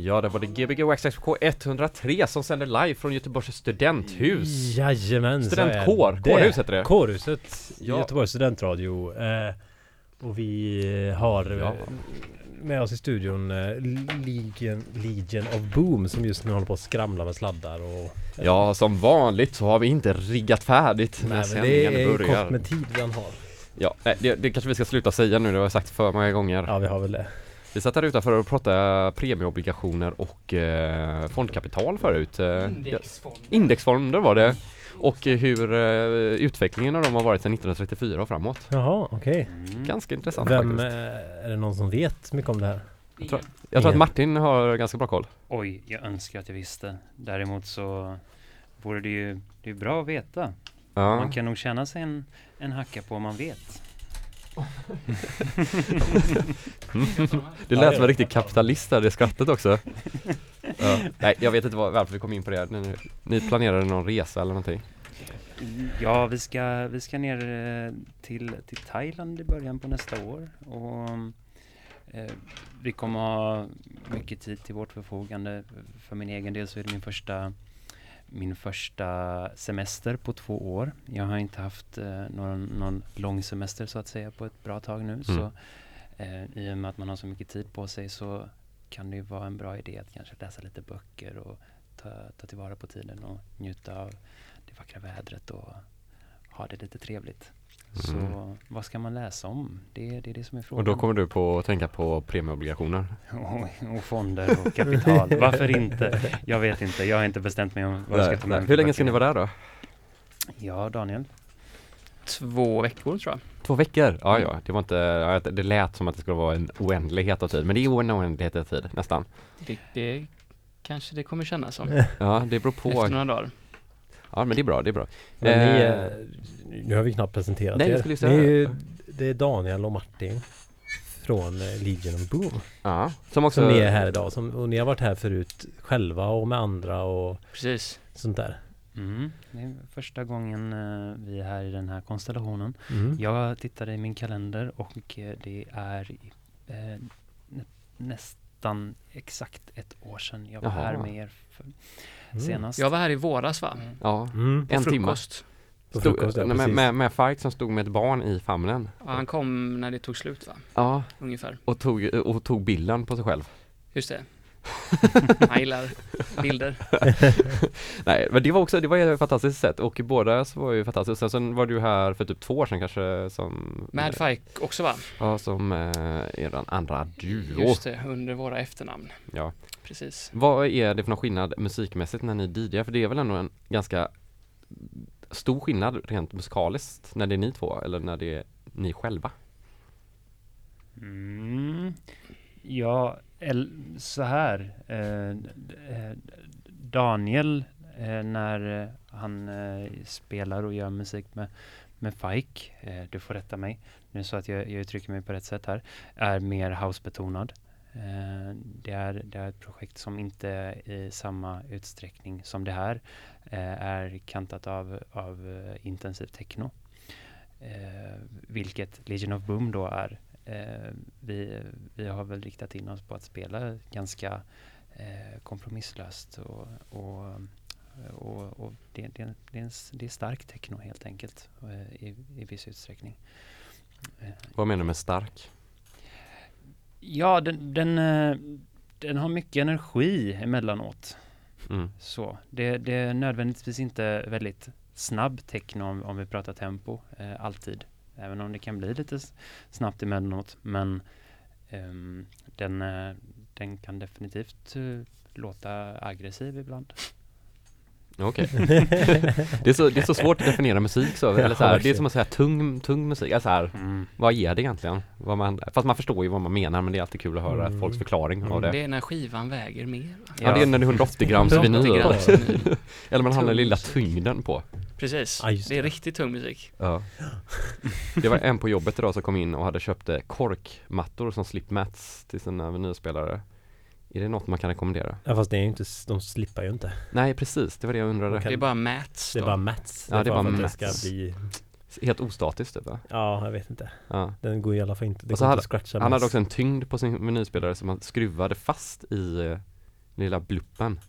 Ja, det var det Gbg Waxxx 103 som sänder live från Göteborgs studenthus. Jajamän, Studentkår, kårhus heter det. Kårhuset, Ja. Göteborgs studentradio. Eh, och vi har eh, Ja. med oss i studion eh, Legion, Legion of Boom som just nu håller på att skramla med sladdar och Ja, som vanligt så har vi inte riggat färdigt när Nej, men det är börjar. kort med tid vi har. Ja, det, det kanske vi ska sluta säga nu, det har jag sagt för många gånger. Ja, vi har väl det. Vi satt här utanför och pratade premieobligationer och eh, fondkapital förut. Eh, Indexfond. Indexfonder var det. Och hur eh, utvecklingen av dem har varit sedan 1934 och framåt. Jaha, okej. Ganska intressant Vem, faktiskt. eh, är det någon som vet mycket om det här? Jag tror, jag tror att Martin har ganska bra koll. Oj, jag önskar att jag visste. Däremot så vore det ju det är bra att veta. Ja. Man kan nog känna sig en, en hacka på om man vet. Det lät som en riktig kapitalist där, det skrattet också. Ja. Nej, jag vet inte var, varför vi kom in på det. Ni, ni planerade någon resa eller någonting? Ja, vi ska, vi ska ner eh, till, till Thailand i början på nästa år. Och eh, vi kommer ha mycket tid till vårt förfogande. För min egen del så är det min första min första semester på två år. Jag har inte haft eh, någon, någon lång semester så att säga på ett bra tag nu. Så eh, i och med att man har så mycket tid på sig så kan det ju vara en bra idé att kanske läsa lite böcker och ta, ta tillvara på tiden och njuta av det vackra vädret och ha det lite trevligt. Så Mm. vad ska man läsa om? Det, det är det som är Och frågan. då kommer du på att tänka på premieobligationer? och, och fonder och kapital. Varför inte? Jag vet inte. Jag har inte bestämt mig om vad jag ska ta med Hur länge ska ni vara där då? Ja, Daniel. Två veckor tror jag. Två veckor? Ja, ja, det var inte, det lät som att det skulle vara en oändlighet av tid, men det är en oändlighet av tid, nästan. Det, det kanske det kommer kännas som. Ja, det beror på. Efter några dagar. Ja, men det är bra, det är bra. Men ni, Eh, eh, nu har vi knappt presenterat nej, jag er. skulle Ni säga- är ju, det är Daniel och Martin från eh, Legion of Boom Ja, som också... som är här idag. Som, och ni har varit här förut själva och med andra och Precis. sånt där. Mm. Det är första gången vi är här i den här konstellationen. Mm. Jag tittade i min kalender och det är eh, nä- nästan exakt ett år sedan jag var Jaha. här med er för, Mm. senast. Jag var här i våras va? Ja, Mm. På en timme. frukost. Ja, med, med, med Fight som stod med ett barn i famnen. Ja, han kom när det tog slut va? Ja, Ungefär. och tog, och tog bilden på sig själv. Just det. Han gillar bilder. Nej, men det var också, det var ett fantastiskt sätt och båda så var ju fantastiskt. Sen så var du här för typ två år sedan kanske som Mad Fike också va? Ja, som eh, eran andra duo. Just det, under våra efternamn. Ja. Precis. Vad är det för någon skillnad musikmässigt när ni DJar? För det är väl ändå en ganska stor skillnad rent musikaliskt när det är ni två eller när det är ni själva? Mm. Ja, el- så här. Eh, eh, Daniel, eh, när eh, han eh, spelar och gör musik med, med Fike, eh, du får rätta mig, nu så att jag, jag uttrycker mig på rätt sätt här, är mer housebetonad. Eh, det, är, det är ett projekt som inte i samma utsträckning som det här eh, är kantat av, av eh, intensiv techno. Vilket Legion of Boom då är. Vi, vi har väl riktat in oss på att spela ganska kompromisslöst och, och, och, och det, det, det, är en, det är stark techno helt enkelt i, i viss utsträckning. Vad menar du med stark? Ja, den, den, eh, den har mycket energi emellanåt. Mm. Så, det, det är nödvändigtvis inte väldigt snabb techno om, om vi pratar tempo, eh, alltid. Även om det kan bli lite snabbt emellanåt. Men ehm, den, eh, den kan definitivt eh, låta aggressiv ibland. Okej. det, är så, det är så svårt att definiera musik så, eller så här, det är som att säga tung, tung musik, alltså här, Mm. vad är det egentligen? Vad man, fast man förstår ju vad man menar men det är alltid kul att höra Mm. folks förklaring av Mm. det. Det är när skivan väger mer. va? Ja, det är när det är 180 grams 180 vinyl. Eller man har den lilla tyngden på. Precis. Ja, just Det är det. riktigt tung musik. Ja. Det var en på jobbet idag som kom in och hade köpt eh, korkmattor som slipmats till sina vinylspelare. Är det något man kan rekommendera? Ja fast det är ju inte, de slippar ju inte. Nej precis, det var det jag undrade. Okej. Det är bara mats Det är då. bara mats. Ja, det är bara att mats. det ska bli Helt ostatiskt typ va? Ja, jag vet inte. Ja. Den går i alla fall inte. Det går hade- inte scratcha Han hade mest. också en tyngd på sin vinylspelare som han skruvade fast i, eh, lilla bluppen.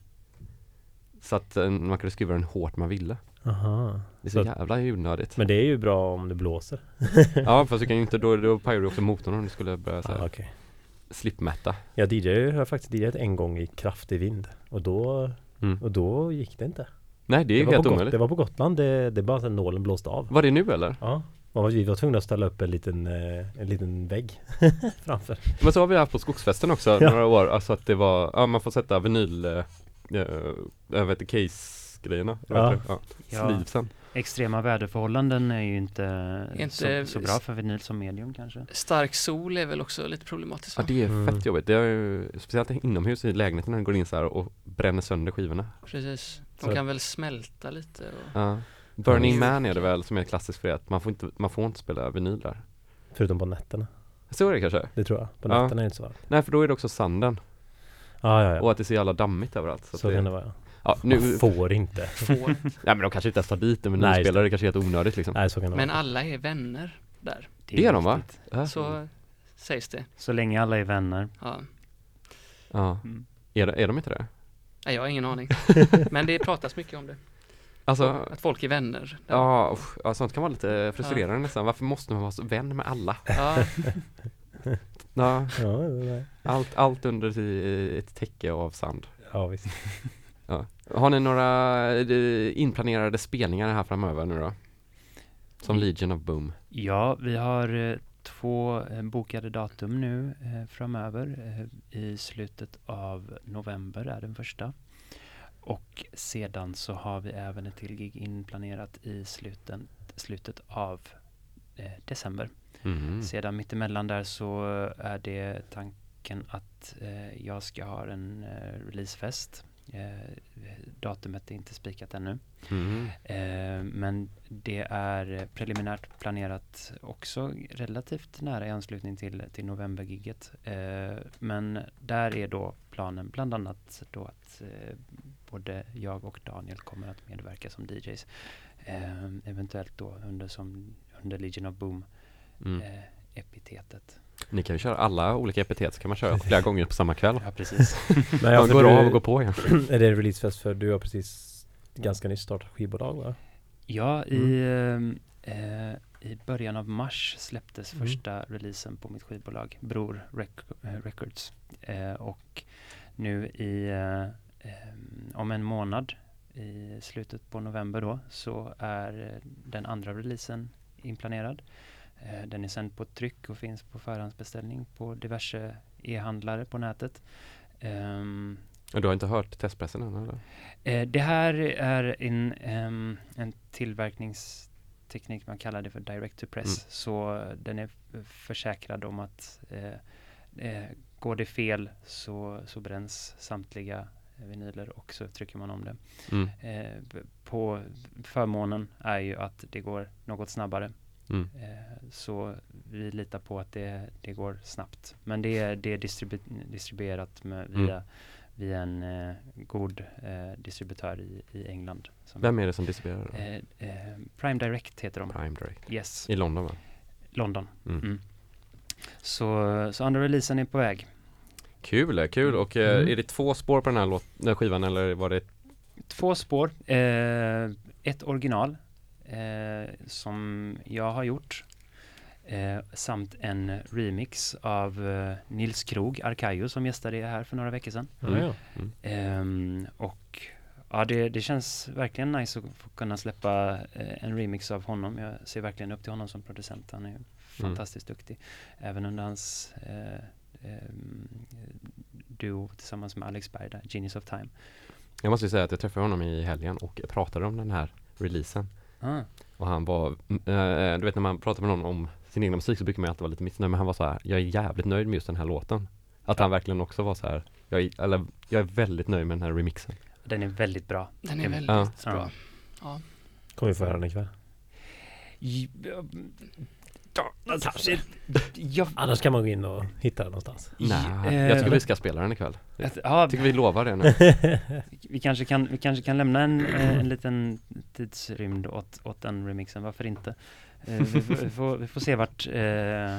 Så att eh, man kunde skruva den hårt man ville. Aha. Det är så Så- jävla onödigt. Men det är ju bra om det blåser. Ja fast du kan ju inte, då, då pajar du också motorn om du skulle börja så Ah, här, okej. Slipmätta. Jag DJ har faktiskt DJat en gång i kraftig vind och då, Mm. och då gick det inte. Nej det är helt omöjligt. det var på Gotland, det, det bara att nålen blåste av. Var det nu eller? Ja, man var, vi var tvungna att ställa upp en liten, eh, en liten vägg framför. Men så har vi haft på skogsfesten också Ja. några år, alltså att det var, ja man får sätta vinyl, eh, jag vet inte, case-grejerna. Vad Ja. Ja. Ja. Sleevesen. Extrema väderförhållanden är ju inte, Inte- så, så bra för vinyl som medium kanske. Stark sol är väl också lite problematiskt Ja det är Mm. fett jobbigt. Det är ju, speciellt inomhus i lägenheten när det går in så här och bränner sönder skivorna. Precis. De Så- kan väl smälta lite och... Ja. Burning Ja. Man är det väl som är klassiskt för det, att man får inte, man får inte spela vinyl där. Förutom på nätterna. Så är det kanske? Det tror jag. På Ja. nätterna är det inte så varmt. Nej för då är det också sanden Ah, ja, ja. och att det så jävla dammigt överallt. Så, Så, att kan det, det vara. ja. Ja, nu, Man får inte. Får. ja men de kanske inte ens tar dit en Nej, just vinylspelare, det kanske är helt onödigt liksom. Nej, så kan det Men vara. alla är vänner där. Det är de, va? Ja. Så sägs det. Så länge alla är vänner. Ja. Ja. Mm. Är, det- är de inte det? Nej, jag har ingen aning. Men det pratas mycket om det. Alltså, Att folk är vänner. där. ja, ja sånt kan vara lite frustrerande nästan. Varför måste man vara så vän med alla? Ja, Ja, Ja, nej. allt, allt under ett täcke av sand. ja visst. Ja. Har ni några eh, inplanerade spelningar här framöver nu då? Som Mm. Legion of Boom. Ja, vi har eh, två eh, bokade datum nu eh, framöver. Eh, I slutet av november är den första. Och sedan så har vi även ett till gig inplanerat i sluten, slutet av eh, december. Mhm. Sedan mittemellan där så är det tanken att jag ska ha en releasefest. Eh, datumet är inte spikat ännu. Mhm. Eh, men det är preliminärt planerat också relativt nära i anslutning till, till novembergigget. Eh, men där är då planen bland annat då att eh, både jag och Daniel kommer att medverka som DJs. Eh, eventuellt då under, som, under Legion of Boom Mm. epitetet. Ni kan ju köra alla olika epitet så kan man köra flera gånger på samma kväll. Ja, precis. Men är bra du, att gå på igen. Är det releasefest för du har precis ganska nyss startat skivbolag va? Ja, i, eh, i början av mars släpptes Mm. första releasen på mitt skivbolag, Bror Rec- eh, Records. Eh, och nu i, eh, eh, om en månad, i slutet på november då, så är eh, den andra releasen inplanerad. Eh, den är sänd på tryck och finns på förhandsbeställning på diverse e-handlare på nätet. Och Du har inte hört testpressen än eller? Eh, det här är en, ehm, en tillverkningsteknik, man kallar det för direct to press. Mm. Så eh, den är försäkrad om att eh, eh, går det fel så, så bränns samtliga eh, vinyler och så trycker man om det. Mm. På förmånen är ju att det går något snabbare. Mm. Eh, så vi litar på att det, det går snabbt. Men det är, det är distribu- distribuerat med, Mm. via, via en eh, god eh, distributör i, i England. Vem är det som distribuerar eh, eh, Prime Direct heter de. Prime Direct. Yes, I London va? London. Mm. Mm. Så, så andra releasen är på väg. Kul, kul. Och eh, Mm. är det två spår på den här låt, den här skivan eller var det Två spår. Eh, ett original eh, som jag har gjort. Eh, samt en remix av eh, Nils Krog, Arkayo, som gästade här för några veckor sedan. Mm. Ehm, och ja, det, det känns verkligen nice att få kunna släppa eh, en remix av honom. Jag ser verkligen upp till honom som producent. Han är fantastiskt duktig. Även under hans eh, ehm, duo tillsammans med Alex Berg där, Genius of Time. Jag måste ju säga att jag träffade honom i helgen och pratade om den här releasen. Ah, Och han var, eh, du vet när man pratar med någon om sin egna musik så brukar man alltid vara lite missnöjd men han var så här, jag är jävligt nöjd med just den här låten. Att han verkligen också var så här, jag är, eller jag är väldigt nöjd med den här remixen. den är väldigt bra. den är Ja. väldigt Ja. bra. Ja. Kommer vi få höra den ikväll. Jag, Annars kan man gå in och hitta den någonstans. Nej, eh, jag tycker vi ska spela den ikväll. Jag ja, tycker vi lovar det nu. vi kanske kan, vi kanske kan lämna en, eh, en liten tidsrymd åt, åt den remixen, varför inte? Eh, vi, får- vi, får, vi får se vart, eh,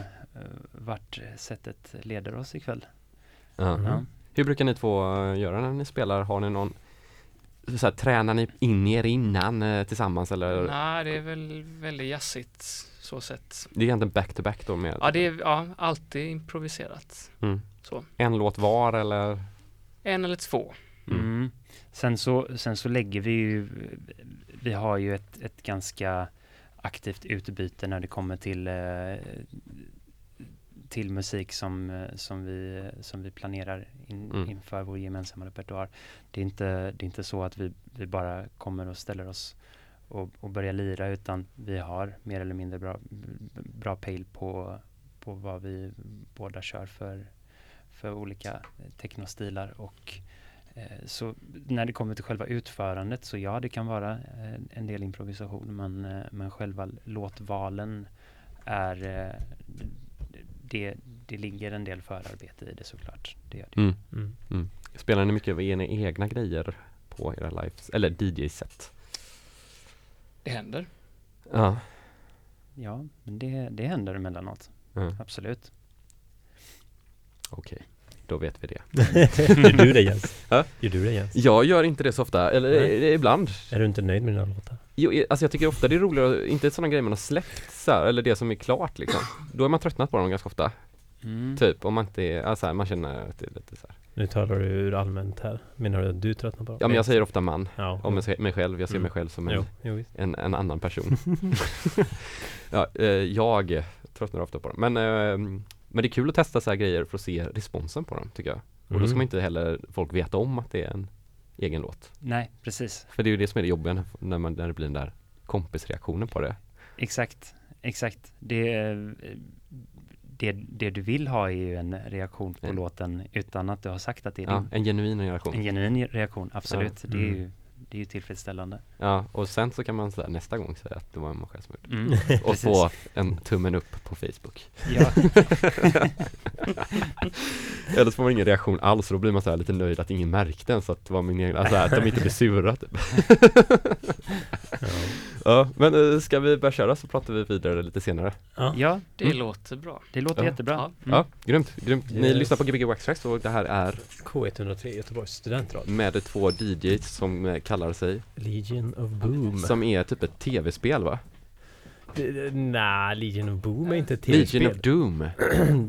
vart sättet leder oss ikväll. Ja. Ja. Hur brukar ni två eh, göra när ni spelar? Har ni någon så här, Tränar ni in er innan eh, tillsammans eller? Nej, det är väl väldigt jazzigt så sett. Det är egentligen back to back då med Ja, det är ja, alltid improviserat. mm. Så. en låt var eller? En eller två. Mm. Mm. Sen, så, sen så lägger vi ju, vi har ju ett, ett ganska aktivt utbyte när det kommer till, eh, till musik som, eh, som, vi, som vi planerar in, Mm. inför vår gemensamma repertoar. Det är inte, det är inte så att vi, vi bara kommer och ställer oss och, och börjar lira utan vi har mer eller mindre bra, bra pejl på, på vad vi båda kör för, för olika technostilar och Eh, Så när det kommer till själva utförandet så ja, det kan vara eh, en del improvisation men, eh, men själva låtvalen är eh, det, det ligger en del förarbete i det såklart. Det gör det. Mm. Mm. Spelar ni mycket av era egna grejer på era lives, eller DJ-set? Det händer. Ja. Ja, men det, det händer emellanåt. Mm. Absolut. Okej, då vet vi det. Gör du det Jens? Ja? Gör du det Jens? Jag gör inte det så ofta, eller Nej. eh, ibland. Är du inte nöjd med dina låtar? Jo, eh, alltså jag tycker ofta det är roligare, inte sådana grejer man har släppt så här, eller det som är klart liksom. Då är man tröttnat på dem ganska ofta. Mm. Typ om man inte är, alltså, man känner att det är lite så här. Nu talar du ur allmänt här. Menar du att du tröttnar på dem? Ja men jag säger ofta man, ja, om mig- mig själv, jag ser Mm. mig själv som en, Jo, jo en, en annan person. ja, eh, jag tröttnar ofta på dem. Men, eh, men det är kul att testa så här grejer för att se responsen på dem tycker jag. Och då ska Mm. man inte heller folk veta om att det är en egen låt. Nej, precis. För det är ju det som är det jobbiga när- man, när det blir den där kompisreaktionen på det. Exakt, exakt. Det, eh, det, det du vill ha är ju en reaktion på Mm. låten utan att du har sagt att det är Ja, din. en genuin reaktion. En genuin reaktion, absolut. Det är Mm. ju det är ju tillfredsställande. Ja, och sen så kan man så här, nästa gång säga att det var man själv som gjorde Mm. Och Precis. få en tummen upp på Facebook. Ja, Eller så får man ingen reaktion alls och då blir man så här lite nöjd att ingen märkte ens att det var min egen, alltså att de inte blir sura typ. Ja. Ja, men eh, ska vi börja köra så pratar vi vidare lite senare. Ja. ja Det Mm. låter bra. det låter Ja. jättebra. Ja. Mm. Ja, grymt, grymt. Ni Yes. lyssnar på Gbg Wax och det här är K103 Göteborgs studentradio. med två DJs som eh, kallar sig, Legion of Boom. som är typ ett tv-spel va? Nej, Legion of Boom är inte ett Legion tv-spel. of Doom.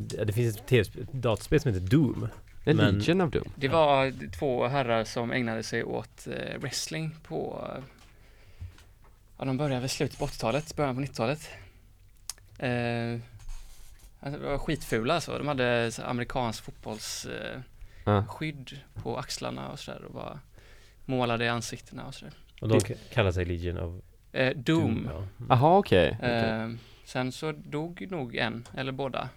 det finns ett TV-spel- ett datorspel som heter Doom. Nej, Men- Legion of Doom. Det var två herrar som ägnade sig åt eh, wrestling på Ja, de började väl slutet på 80-talet, början på 90-talet. Eh, alltså, det var skitfula alltså. De hade amerikansk fotbollsskydd eh, skydd på axlarna och sådär och var målade i ansiktena och sådär. Och de kallar sig Legion of Eh, Doom. ja. Mm. Jaha okej. okej. Eh, sen så dog nog en, eller båda.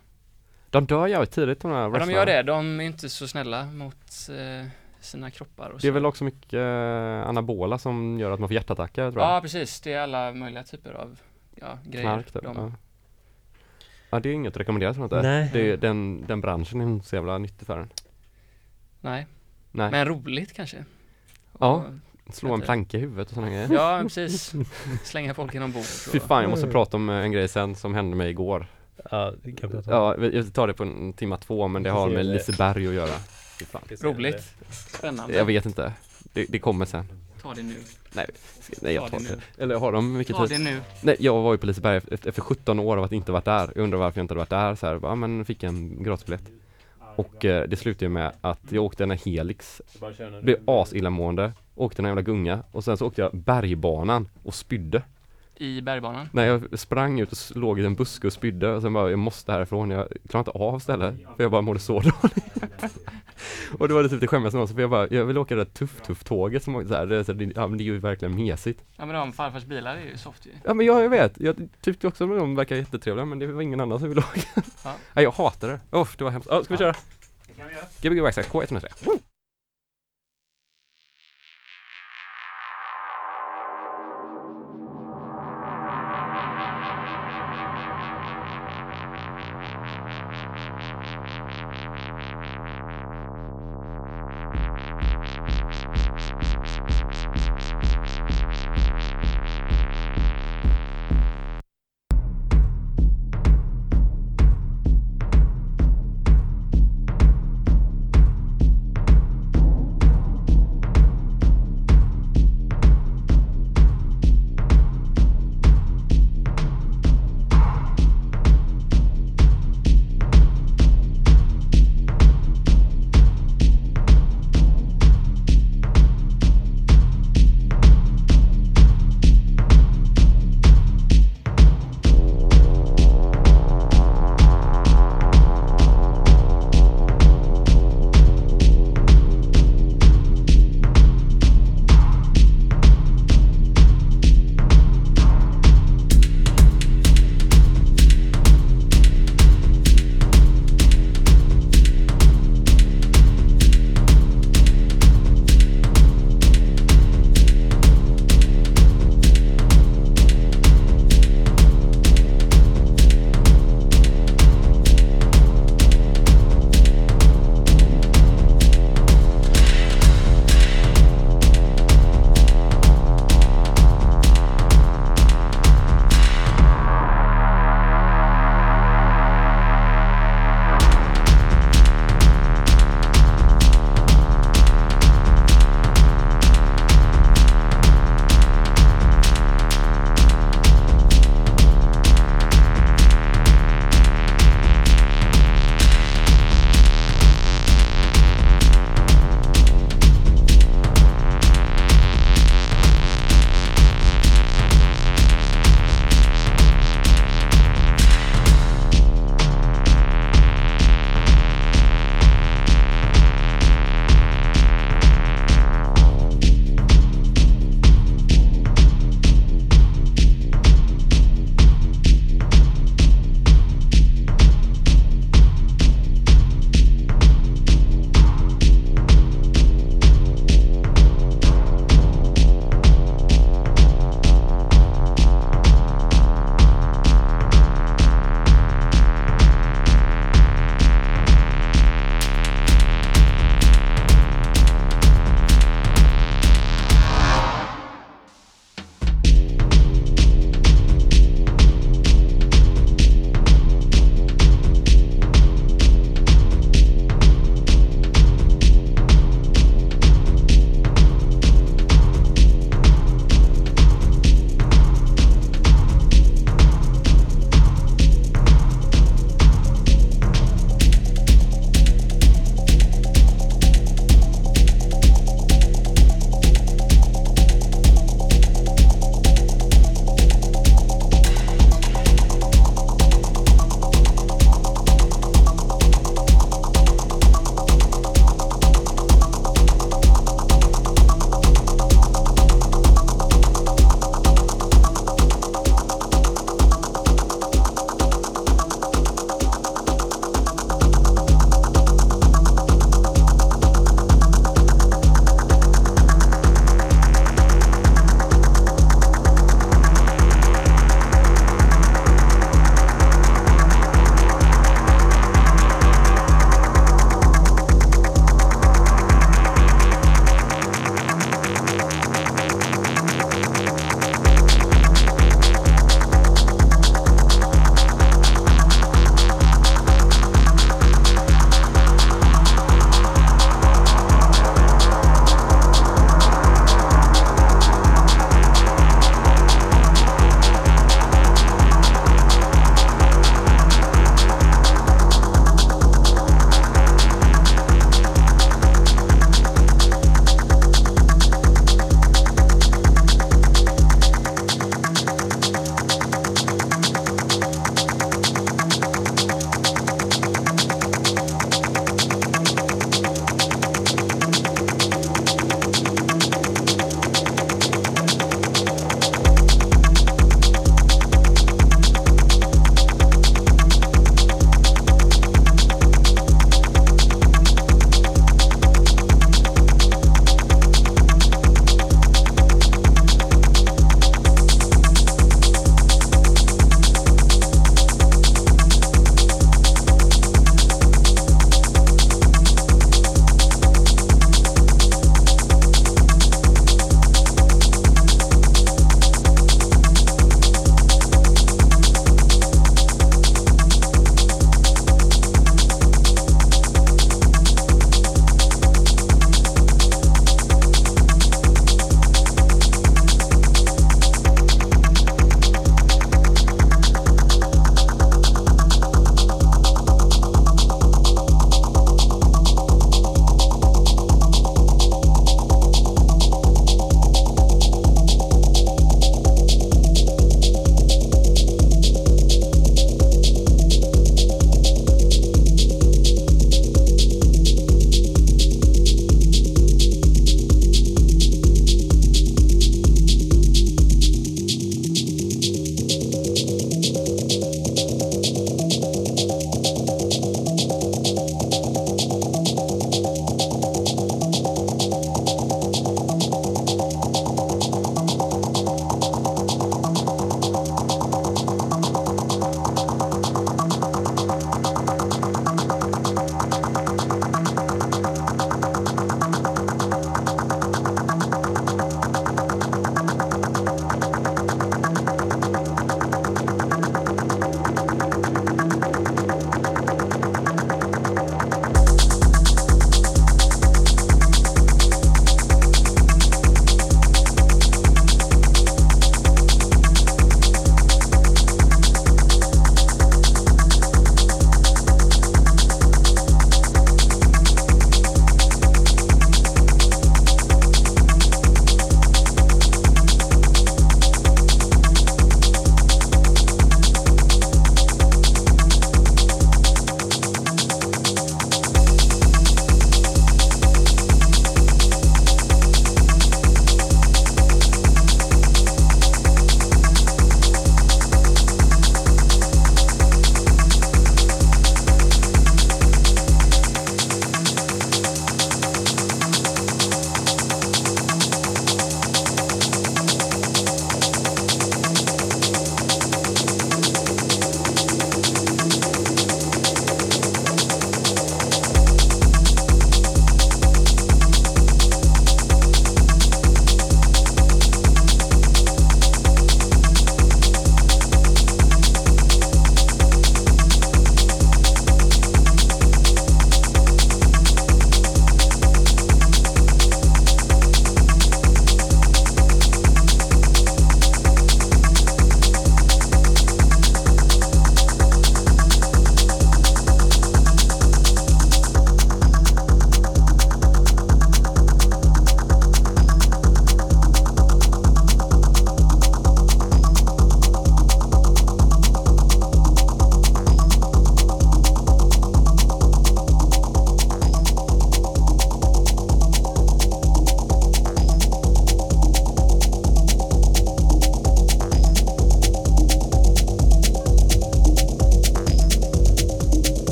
De dör jävligt tidigt de här Ja, de wrestlarna. gör det. De är inte så snälla mot eh, sina kroppar och Det är så. väl också mycket eh, anabola som gör att man får hjärtattacker tror jag. Ja, precis. Det är alla möjliga typer av ja, grejer. Knark typ. de, Ja. ja, det är inget att rekommendera tror jag inte. Nej. Det är, den, den branschen är inte så jävla nyttig för den. Nej, Nej, men roligt kanske. Ja. Slå en planka i huvudet och sådana grejer. Ja, precis. Slänga folk inom Fy bord. fan, jag måste prata om eh, en grej sen som hände mig igår. Ja, det kan vi prata om. Ja, jag tar det på en timma två men det har med Liseberg att göra. Fy fan. Roligt. Spännande. Jag vet inte. Det, det kommer sen. Ta det nu. Nej, nej jag Ta tar det nu. Eller har de mycket Ta tid? det nu. Nej, jag var ju på Liseberg efter, efter 17 år av att inte varit där. Jag undrar varför jag inte hade varit där. Så här, ja men fick en gratisbiljett. Och eh, det slutade ju med att jag åkte en Helix, blev asillamående, åkte en jävla gunga och sen så åkte jag bergbanan och spydde. I bergbanan. När jag sprang ut och låg i en buske och spydde och sen bara, jag måste härifrån, jag klarar inte av stället. För jag bara mådde så dåligt. Och det var det typ det skämmigaste någonsin, för jag bara, jag vill åka det där tuff-tuff-tåget som så här, det, är så här, det, ja, men det är ju verkligen mesigt. Ja men de farfars bilar är ju soft ju. Ja men jag, jag vet, jag tyckte också att de verkar jättetrevliga men det var ingen annan som ville åka. Ja. Nej jag hatar det. Uff, det var hemskt. Ja, ska vi köra? Gbg Waxax K103.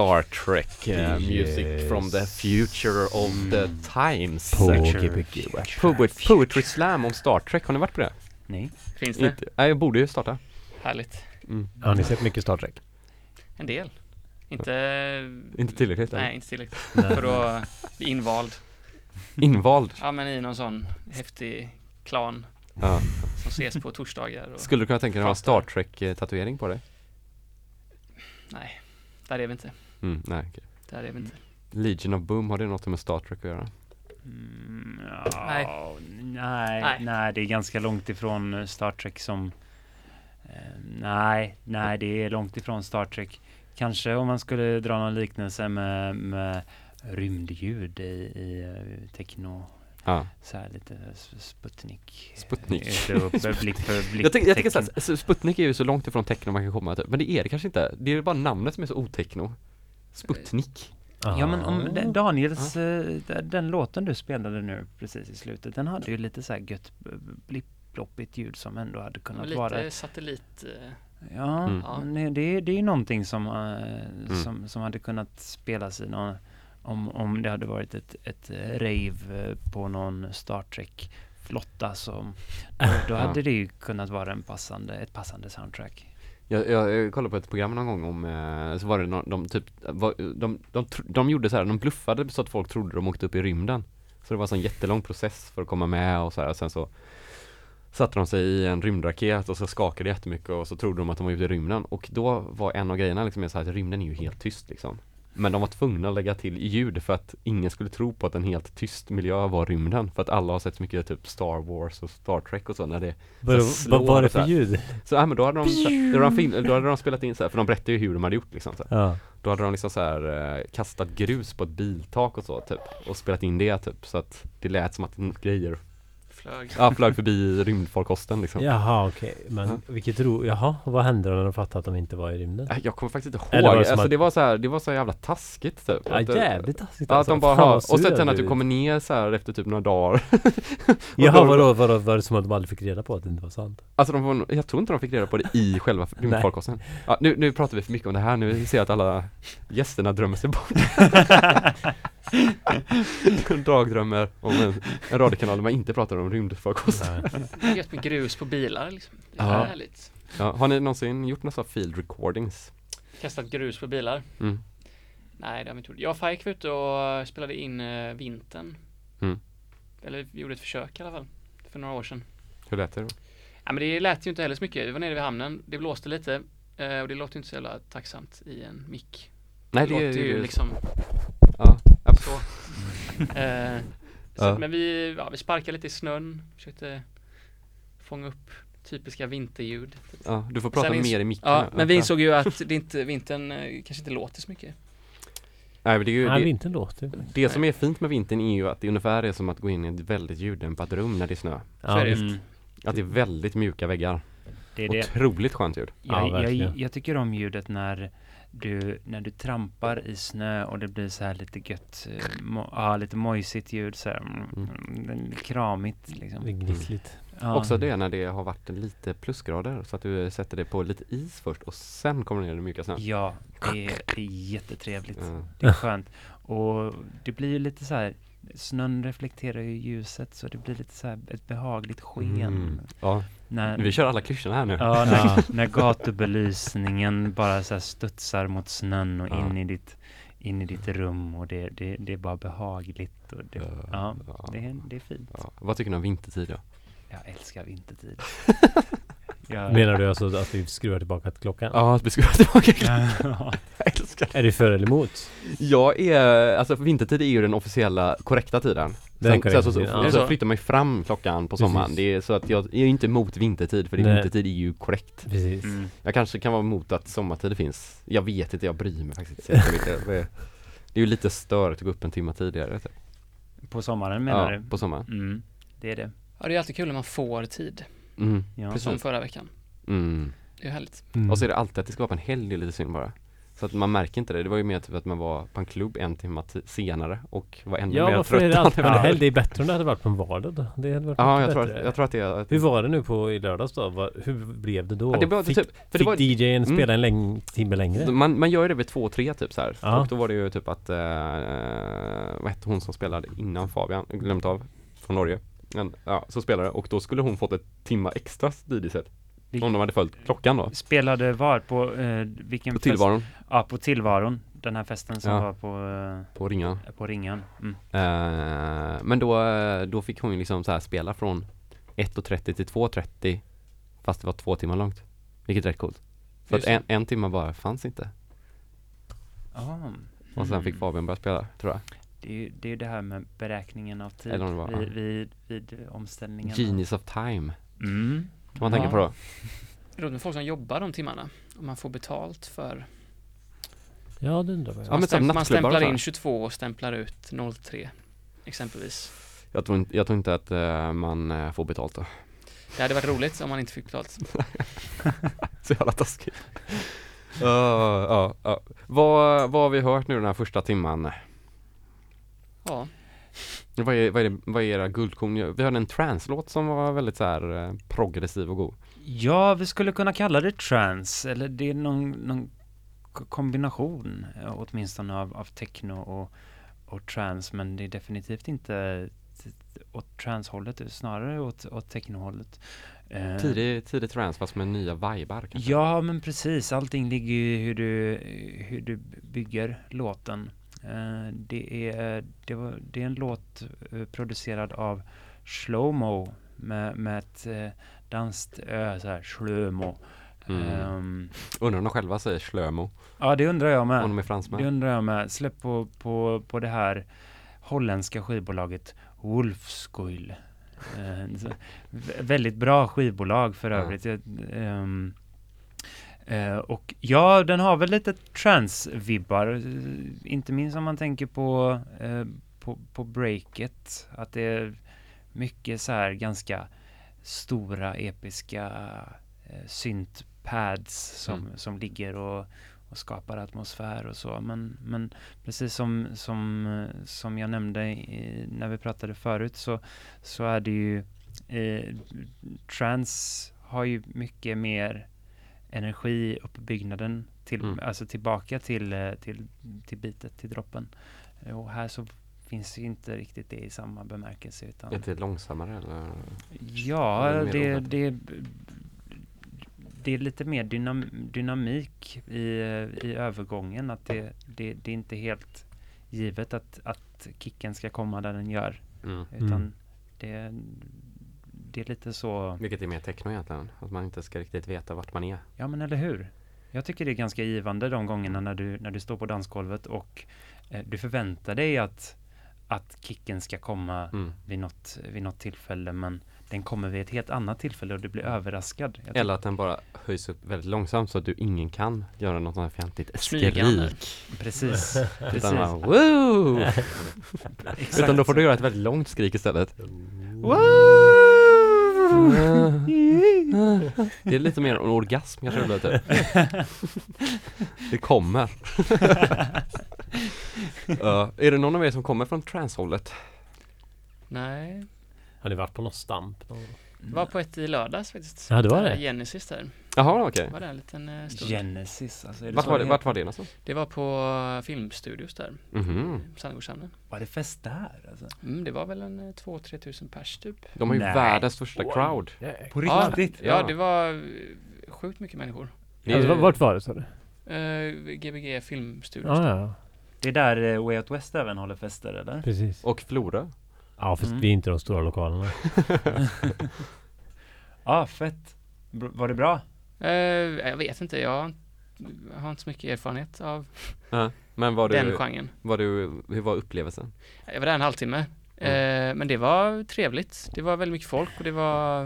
Star Trek uh, music from the future of the times. Gbg. Poet, poetry slam om Star Trek, har ni varit på det? Nej. Finns det? Inte, nej, jag borde ju starta. Härligt. Mm. Har ni sett mycket Star Trek? En del. Inte... Inte tillräckligt? Nej, inte tillräckligt. För att bli invald. Invald? Ja, men i någon sån häftig klan Ja. som ses på torsdagar. Och... Skulle du kunna tänka dig att ha en Star Trek-tatuering på dig? Nej, där är vi inte. Mm, nej, okej. Där är vi inte. Legion of Boom, har det något med Star Trek att göra? Mm, ja, Nej. nej. Nej. Nej, det är ganska långt ifrån eh, Star Trek som... Eh, nej, nej, det är långt ifrån Star Trek. Kanske om man skulle dra någon liknelse med, med rymdljud i, i eh, techno. Ja. Så här lite Sputnik. Sputnik. Och blick för blick. Jag, tänker- jag tänker tecken. såhär, s- Sputnik är ju så långt ifrån techno man kan komma typ. Men det är det kanske inte. Det är bara namnet som är så otechno. Sputnik. Ja men om Ah. Daniels, eh, den, låten du spelade nu precis i slutet, den hade ju lite så här gött b- blipp-bloppigt ljud som ändå hade kunnat lite vara satellit... eh, Ja, Mm. Det, det, är- det är ju någonting som, eh, som, som hade kunnat spelas i någon, om, om det hade varit ett, ett rave på någon Star Trek flotta som, då, då Ja. hade det ju kunnat vara en passande, ett passande soundtrack. Jag, jag, jag kollade på ett program någon gång om, eh, så var det någon, de typ, var, de, de, de, de gjorde så här, de bluffade så att folk trodde de åkte upp i rymden. Så det var en sån jättelång process för att komma med och så här, och sen så satte de sig i en rymdraket och så skakade det jättemycket och så trodde de att de var ute i rymden och då var en av grejerna liksom så här att rymden är ju helt tyst liksom. Men de var tvungna att lägga till ljud för att ingen skulle tro på att en helt tyst miljö var rymden för att alla har sett så mycket typ Star Wars och Star Trek och så när det Vad, slår vad var det för ljud? Så ja men då hade de, så, då hade de, film, då hade de spelat in så här, för de berättade ju hur de hade gjort liksom så här. Ja. Då hade de liksom så här eh, kastat grus på ett biltak och så typ och spelat in det typ så att det lät som att grejer flög. ja, flög förbi rymdfarkosten liksom. Jaha okej, men Ja. vilket ro... Jaha, vad hände då när de fattade att de inte var i rymden? Jag kommer faktiskt inte ihåg, var det alltså att- det var så här, det var så jävla taskigt typ. Ja jävligt taskigt Ja, att alltså. de bara Fan, och sen jag att du kommer ner så här efter typ några dagar Jaha då- vadå, vadå, var det som att de aldrig fick reda på att det inte var sant? Alltså de var, jag tror inte de fick reda på det i själva rymdfarkosten ja, nu, nu pratar vi för mycket om det här, nu ser jag att alla gästerna drömmer sig bort Dagdrömmer om en, en radiokanal där man inte pratar om rymdfarkosten Nej. Gött med grus på bilar liksom. Det är Ja. härligt. ja, Har ni någonsin gjort några field recordings? Kastat grus på bilar. Mm. Nej, det har vi inte gjort. Jag och Fike var ute och spelade in eh, vintern. Mm. Eller vi gjorde ett försök i alla fall. För några år sedan. Hur lät det då? Ja, men det lät ju inte heller så mycket. Vi var nere vid hamnen. Det blåste lite. eh, Och det låter ju inte så jävla tacksamt i en mick. Nej det det är låter ju det- liksom ja. Ja, så. eh, så Ja. Men vi, ja, vi sparkade lite i snön. Försökte fånga upp typiska vinterljud. ja, du får prata mer i micken Ja, men vi insåg ju att det inte, vintern eh, kanske inte låter så mycket. Nej, men det, är ju, Nej, det, vintern låter det som är fint med vintern är ju att det ungefär är som att gå in i ett väldigt ljuddämpat rum när det är snö det. visst. Mm, Att det är väldigt mjuka väggar det är det. Otroligt skönt ljud Ja, Jag, jag, jag tycker om ljudet när du, när du trampar i snö och det blir så här lite gött, eh, mo, ja, lite mojsigt ljud så här, mm, mm. kramigt liksom. Det är gnissligt. Ja. Också det när det har varit lite plusgrader så att du sätter det på lite is först och sen kommer ner i mjuka snön Ja, det är, det är jättetrevligt. Ja. Det är skönt. Och det blir ju lite så här, snön reflekterar ju ljuset så det blir lite så här ett behagligt sken. Mm. Ja, När, vi kör alla klyschorna här nu Ja, när, när gatubelysningen bara så här studsar mot snön och Ja. in, i ditt, in i ditt rum och det, det, det är bara behagligt. Och det, Ja, det, är, det är fint. Vad tycker ni om vintertid då? Jag älskar vintertid. Jag, Menar du alltså att vi skruvar tillbaka till klockan? Ja, att vi ska tillbaka Ja. Jag älskar Är du för eller emot? Jag är, alltså vintertid är ju den officiella korrekta tiden Den Sen, korrekta sen så, så, tiden, ja. så flyttar man ju fram klockan på Precis. sommaren Det är så att jag, jag är inte emot vintertid för det Nej. vintertid är ju korrekt Precis. Mm. Jag kanske kan vara emot att sommartid finns Jag vet inte, jag bryr mig faktiskt inte så Det är- Det är ju lite störigt att gå upp en timme tidigare typ. På sommaren menar Ja, du? på sommaren Mm, det är det. Ja, det är alltid kul när man får tid. mm. Ja. Precis. Som förra veckan. Mm. Det är härligt. Mm. Och så är det alltid att det ska vara på en helg, det är lite synd bara Så att man märker inte det. Det var ju mer typ att man var på en klubb en timme ti- senare och var ännu Ja mer varför är trött. det alltid dagen en helg? Det är bättre om det hade varit på en vardag då. Det hade varit Ja, jag tror, att, jag tror att det är... Hur var det nu på i lördags då? Vad- Hur blev det då? Ja, det var fick typ, för fick det var, DJn Mm. spela en läng- timme längre? man, man gör ju det vid två, tre typ så här. Ja. Och då var det ju typ att, eh, vad hette hon som spelade innan Fabian? Glömt av. Från Norge. Men, ja, så spelade och då skulle hon fått ett timma extra DJ-set. Om de hade följt klockan då. Spelade var på eh, vilken På fest? tillvaron. Ja, på tillvaron. Den här festen som Ja. var på, eh, På ringan. på Ringan. Mm. Eh, men då, eh, då fick hon ju liksom så här spela från 1.30 till 2.30 Fast det var två timmar långt Vilket är rätt coolt Så att Just en, en timme bara fanns inte Ah, Och sen mm. fick Fabian börja spela, tror jag Det är ju det, är det här med beräkningen av tid Eller var- vid, vid, vid omställningen. Genius of time Mm. Kan man tänka Ja. på då Det låter med folk som jobbar de timmarna. Om man får betalt för... Ja det undrar jag. Ja, men man, stäm- man stämplar in här. 22 och stämplar ut 03. Exempelvis. Jag tror inte, jag tror inte att eh, man eh, får betalt då Det hade varit roligt om man inte fick betalt. Så jävla taskigt Ja, ja, ja. Vad, vad har vi hört nu den här första timman? Ja. Vad är, vad är, det, vad är era guldkorn? Vi hörde en translåt som var väldigt så här eh, progressiv och god Ja, vi skulle kunna kalla det trance, eller det är någon, någon ko- kombination eh, åtminstone av, av techno och, och trance, men det är definitivt inte åt är snarare åt, åt techno-hållet. Eh, Tidig, tidig trance fast med nya vibar kanske? Ja, men precis. Allting ligger ju i hur du, hur du bygger låten. Eh, det, är, det, var, det är en låt eh, producerad av Shlomo med, med ett eh, danskt ö, så här, Shlomo. Mm. Ehm, Undrar om de själva säger slömo, ja, det undrar jag med. om de är Det fransmän? undrar jag med. Släpp på, på, på det här holländska skivbolaget Wolfskuil. Vä- väldigt bra skivbolag för Ja. övrigt. Jag, ehm, eh, och ja, den har väl lite trance-vibbar. eh, Inte minst om man tänker på, eh, på, på breaket. Att det är mycket så här ganska stora episka eh, syntpads som, Mm. som ligger och, och skapar atmosfär och så. Men, men precis som, som, som jag nämnde i, när vi pratade förut så, så är det ju eh, trans har ju mycket mer energi i uppbyggnaden till, Mm. alltså tillbaka till, eh, till, till bitet, till droppen. Eh, Och här så finns ju inte riktigt det i samma bemärkelse utan Är det långsammare eller? Ja, Eller det, det, det är lite mer dynam, dynamik i, i övergången. Att det, det, det är inte helt givet att, att kicken ska komma där den gör. Mm. Utan Mm. det, det är lite så, Vilket är mer techno egentligen, att man inte ska riktigt veta vart man är ja men eller hur? Jag tycker det är ganska givande de gångerna när du, när du står på dansgolvet och eh, du förväntar dig att, att kicken ska komma mm. vid något, vid något tillfälle men den kommer vid ett helt annat tillfälle och du blir överraskad. Jag Eller att den bara höjs upp väldigt långsamt så att du ingen kan göra något sånt här fjantigt skrik Precis. Precis. Utan bara woo! Utan då får du göra ett väldigt långt skrik istället Det är lite mer en orgasm kanske det låter Det kommer Ja, Är det någon av er som kommer från transhållet? Nej. Har ni varit på någon stamp? någon- Var på ett i lördags faktiskt. Ja, det var det. Eh, Genesis där. Jaha okej Var det en liten eh, stund. Genesis, alltså är det Vart så var det, vart var det någonstans? Det var på eh, filmstudios där. Mhm. Sandgårdshamnen. Var det fest där alltså? Mm, det var väl en eh, 2-3 tusen pers typ. De har ju Nej. världens största Oj. crowd På Ja, riktigt? Ja, det var eh, sjukt mycket människor. Alltså, vart var det sa du? Eh, Gbg filmstudios. Ja, ja, Det är där eh, Way Out West även håller fester eller? precis. Och Flora Ja, fast Mm. vi är inte de stora lokalerna. Ja, fett. Var det bra? Eh, jag vet inte, jag har inte så mycket erfarenhet av ja. Men var den du, genren. var du, hur var upplevelsen? Jag var där en halvtimme. Eh, men det var trevligt. Det var väldigt mycket folk och det var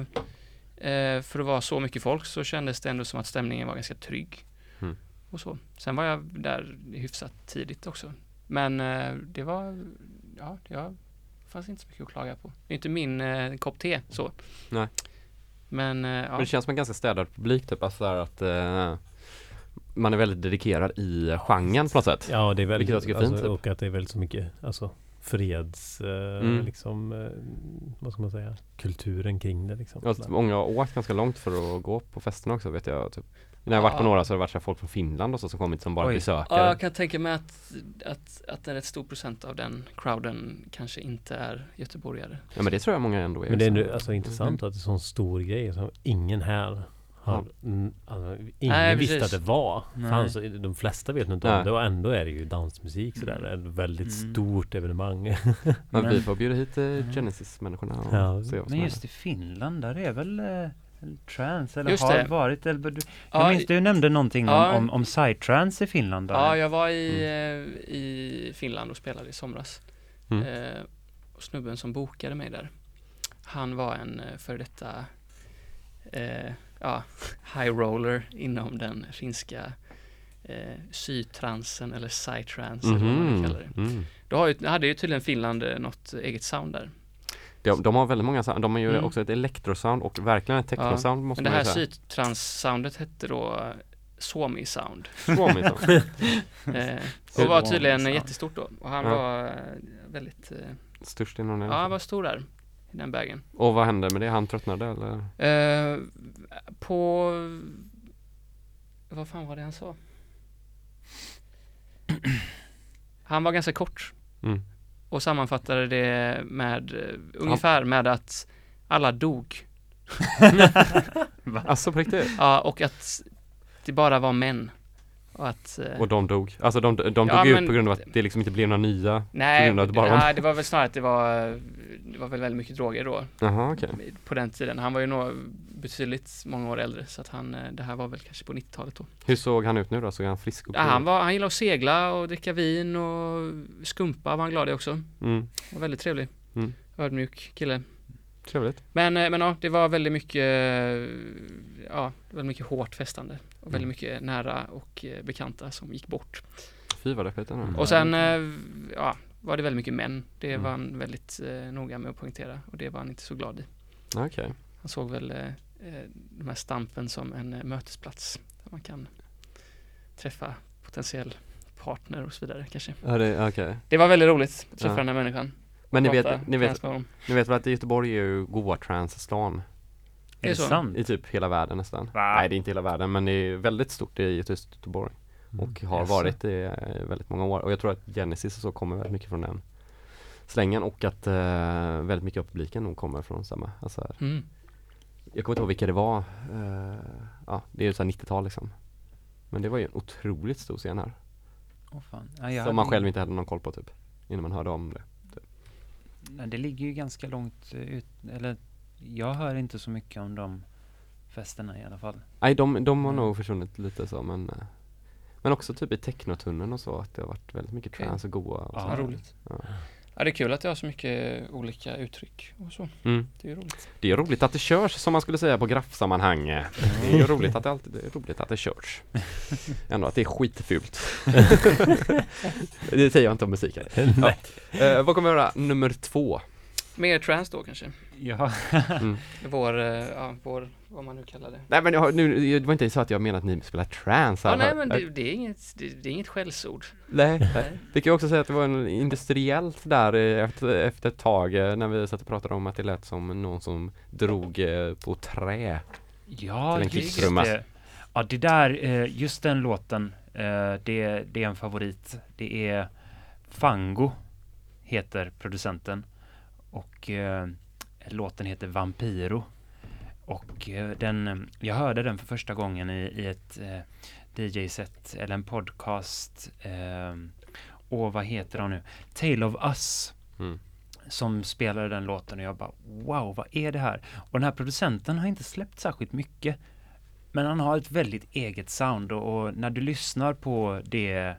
eh, för att vara så mycket folk så kändes det ändå som att stämningen var ganska trygg. Mm. Och så. Sen var jag där hyfsat tidigt också. Men eh, det var, ja, det fanns inte så mycket att klaga på. Det är inte min eh, kopp te så. Nej. Men eh, Men ja. det känns som en ganska städad publik typ, alltså så här att eh, man är väldigt dedikerad i genren på något sätt. Ja, det är väldigt, Vilket jag tycker är fint, alltså, typ. och att det är väldigt så mycket, alltså freds, eh, Mm. liksom, eh, vad ska man säga, kulturen kring det liksom. Sådär. många har åkt ganska långt för att gå på festerna också vet jag. Typ. När jag har varit på några så har det varit så här folk från Finland och så som kommit som bara Oj. besökare. Ja, jag kan tänka mig att, att, att en rätt stor procent av den crowden kanske inte är göteborgare. Ja men det tror jag många ändå är. Men det är nu, alltså intressant att det är en sån stor grej som ingen här har, mm, alltså, ingen Nej, visste precis. att det var. Fanns, de flesta vet inte Nej. om det och ändå är det ju dansmusik sådär. Mm. Ett väldigt Mm. stort evenemang. Men vi får bjuda hit eh, Mm. Genesis-människorna Ja. Men just i Finland, där är väl eh, trans eller Just har det. varit eller, du, Jag Ja, minns du nämnde någonting Ja. om, om, om psytrance i Finland där. Ja, jag var i, eh, i Finland och spelade i somras. Mm. Eh, och snubben som bokade mig där, han var en eh, före detta eh, ja, high roller inom den finska eh, sytransen eller psytrance eller vad man Mhm. kallar det. Mm. Då har ju, hade ju tydligen Finland eh, något eget sound där. De, de har väldigt många sound. De har ju Mm. också ett elektrosound och verkligen ett technosound måste Men det här sytrans-soundet hette då eh, Suomi sound. Suomi sound. Eh, och var tydligen sound. jättestort då. Och han Ja. var eh, väldigt, eh, Störst inom det. ja han var stor där. I den vägen. Och vad hände med det? Han tröttnade eller? Eh, på, vad fan var det han sa? Han var ganska kort Mm. Och sammanfattade det med eh, ungefär med att alla dog. Alltså på riktigt? Ja, och att det bara var män. Och att... eh, Och de dog? Alltså de, de Ja, dog ut men- på grund av att det liksom inte blev några nya? nej, det bara var- nej, det var väl snarare att det var, det var väl väldigt mycket droger då. Jaha okej. På den tiden. Han var ju nog betydligt många år äldre så att han, eh, det här var väl kanske på 90-talet då. Hur såg han ut nu då? Såg han frisk och Ja, han, var, han gillade att segla och dricka vin och skumpa var han glad i också. Mm. Var väldigt trevlig. Mm. Ödmjuk kille. Trevligt. Men, eh, men ja, det var väldigt mycket, ja, väldigt mycket hårt festande. Och väldigt mycket nära och eh, bekanta som gick bort. Fy vad ändå. Mm. Och sen, eh, ja, var det väldigt mycket män. Det Mm. var han väldigt eh, noga med att poängtera. Och det var han inte så glad i. Okej. Han såg väl eh, eh, de här stampen som en eh, mötesplats. Där man kan träffa potentiell partner och så vidare kanske. Ja, det, okej. Det var väldigt roligt att träffa Ja. den här människan. Men ni vet, ni, vet, ni vet väl att Göteborg är ju goa Det är det sant? i typ hela världen nästan. Va? Nej det är inte hela världen men det är väldigt stort i just Göteborg. Och har Jaså? varit det i väldigt många år. Och jag tror att Genesis och så kommer väldigt mycket från den slängen och att eh, väldigt mycket av publiken nog kommer från samma. Alltså, Mm. jag kommer inte ihåg vilka det var. Eh, ja, det är ju så här 90-tal liksom. Men det var ju en otroligt stor scen här. Åh, fan. Ja, jag Som man själv inte hade någon koll på typ. Innan man hörde om det. Nej, det ligger ju ganska långt eh, ut, eller jag hör inte så mycket om de festerna i alla fall. Nej de, de har Mm. nog försvunnit lite så men eh, Men också typ i technotunneln och så att det har varit väldigt mycket trance och goa och Ja. roligt. Ja. Ja, det är kul att jag har så mycket olika uttryck och så. Mm. Det är roligt. Det är roligt att det körs som man skulle säga på graffsammanhang. Det är ju roligt att det alltid det är roligt att det körs Ändå att det är skitfult Det säger jag inte om musiken ja. eh, Vad kommer vi göra nummer två? Mer trans då kanske. Ja, Mm. Vår, eh, ja, vår, vad man nu kallar det. Nej men jag, nu, det var inte så att jag menade att ni spelar trance Ja, nej men det, det, är inget, det, det är inget skällsord. nej, nej. Vi kan ju också säga att det var en industriellt där eh, efter, efter ett tag eh, när vi satt och pratade om att det lät som någon som drog på trä. ja just det. Ja, det där, just den låten, det, det är en favorit. Det är Fango, heter producenten. Och eh, låten heter Vampiro. Och eh, den, eh, jag hörde den för första gången i, i ett eh, DJ-set eller en podcast. Eh, och vad heter de nu? Tale of Us. Mm. Som spelade den låten och jag bara wow, vad är det här? Och den här producenten har inte släppt särskilt mycket. Men han har ett väldigt eget sound och, och när du lyssnar på det,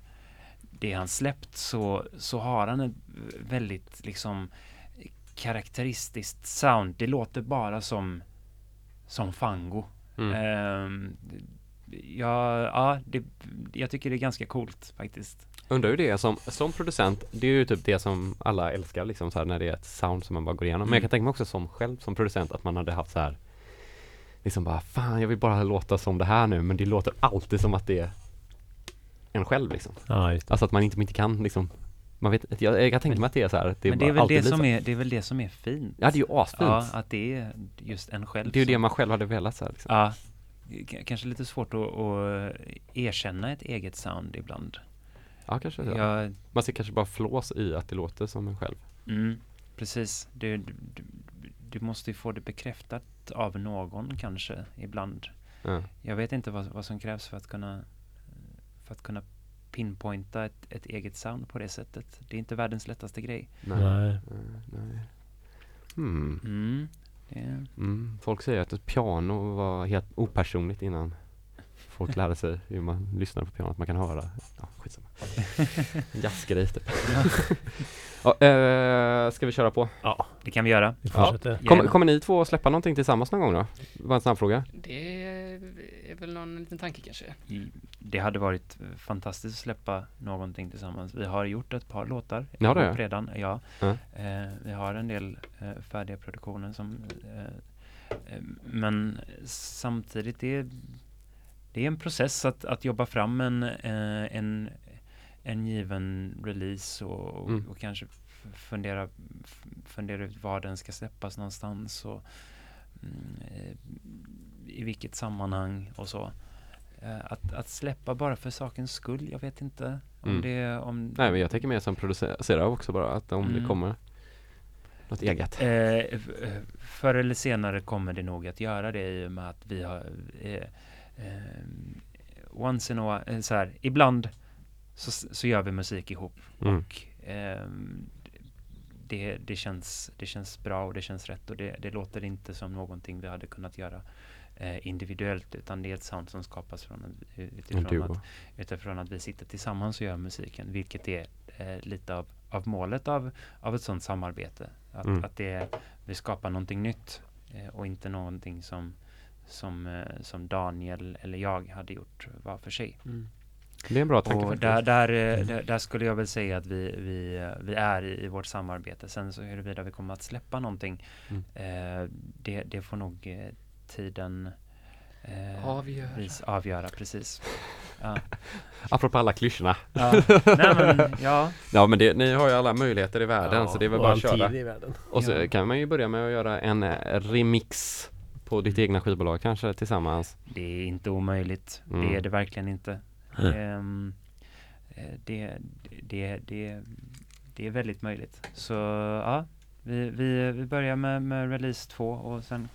det han släppt så, så har han ett väldigt liksom karaktäristiskt sound. Det låter bara som, som Fango. Mm. Ehm, ja, ja det, jag tycker det är ganska coolt faktiskt. Undrar hur det är som, som producent, det är ju typ det som alla älskar liksom så här när det är ett sound som man bara går igenom. Men jag kan tänka mig också som själv som producent att man hade haft så här Liksom bara, fan jag vill bara låta som det här nu men det låter alltid som att det en själv liksom. Ja, just det. Alltså att man inte, inte kan liksom Man vet jag, jag kan tänka mig att det är så här det Men det är väl det som är, det är väl det som är fint. Ja det är ju asfint. Ja, att det är just en själv. det är ju det man själv hade velat så här, liksom. Ja, k- kanske lite svårt att, att erkänna ett eget sound ibland. Ja kanske så. Jag, Man ska kanske bara flås i att det låter som en själv. mm, precis. Du, du, du, måste ju få det bekräftat av någon kanske ibland. Ja. Jag vet inte vad, vad som krävs för att kunna för att kunna pinpointa ett, ett eget sound på det sättet. Det är inte världens lättaste grej. Nej. Nej. Nej. Hmm. Mm, det, Mm. Folk säger att ett piano var helt opersonligt innan folk lärde sig hur man lyssnar på piano, att man kan höra. Ja, skitsamma. Jazzgrej typ. ja, eh, ska vi köra på? Ja, det kan vi göra. vi fortsätter. Kom, kommer ni två att släppa någonting tillsammans någon gång då? Bara en snabb fråga. Det är väl någon liten tanke kanske. Det hade varit eh, fantastiskt att släppa någonting tillsammans. Vi har gjort ett par låtar har det? ihop redan. Ja. Ja. Eh, vi har en del eh, färdiga produktioner som eh, eh, men samtidigt det är det är en process att, att jobba fram en, eh, en, en given release och, och, Mm. och kanske fundera, fundera ut var den ska släppas någonstans och mm, eh, i vilket sammanhang och så. Eh, Att, att släppa bara för sakens skull, jag vet inte om Mm. det om Nej men jag tänker mer som producerare också bara, att om det Mm. kommer något eget. Eh, eh, förr eller senare kommer det nog att göra det i och med att vi har eh, eh, once in a while, eh, så här, ibland så, så gör vi musik ihop Mm. och ehm, det, det, känns, det känns bra och det känns rätt och det, det låter inte som någonting vi hade kunnat göra eh, individuellt utan det är ett sound som skapas från, En utifrån, att, utifrån att vi sitter tillsammans och gör musiken vilket är eh, lite av, av målet av, av ett sådant samarbete. Att, Mm. att det, vi skapar någonting nytt eh, och inte någonting som, som, eh, som Daniel eller jag hade gjort var för sig. Det är en bra tanke Och där, där, eh, där, där skulle jag väl säga att vi, vi, eh, vi är i, i vårt samarbete. Sen så huruvida vi kommer att släppa någonting, Mm. eh, det, det får nog eh, tiden eh, Avgöra. vis- avgöra. Precis. Ja. Apropå alla klyschorna. Ja. Nej, men, ja. Ja men det, ni har ju alla möjligheter i världen så det är väl bara att köra. i världen. Och så Ja. kan man ju börja med att göra en eh, remix på ditt egna skivbolag kanske tillsammans. Det är inte omöjligt. Mm. Det är det verkligen inte. Mm. Eh, det, det, det, det är väldigt möjligt. Så ja, vi, vi, vi börjar med, med release 2 och sen,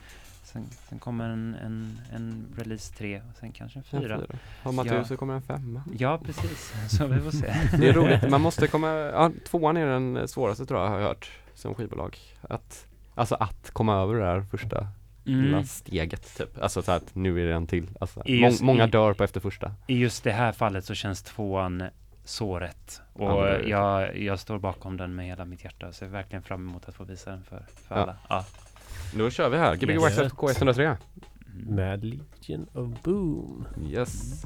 sen, sen kommer en, en, en release 3 och sen kanske en En 4. fyra. Har man tur Ja. så kommer en femma. Ja, precis. Så vi får se. Det är roligt, man måste komma, ja, tvåan är den svåraste tror jag har jag hört som skivbolag. Att, alltså att komma över det där första Mm. steget typ. Alltså så att nu är det en till. Alltså, I må, just- många i- dör på efter första. I just det här fallet så känns tvåan så rätt. Och Ja, jag, jag står bakom den med hela mitt hjärta. Så jag är verkligen fram emot att få visa den för, för Ja. alla. Ja. Då kör vi här, Gbg Yes. Waxxed K103. Mm. Med Legion of Boom. Yes.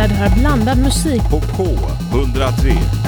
När du hör blandad musik. På K103.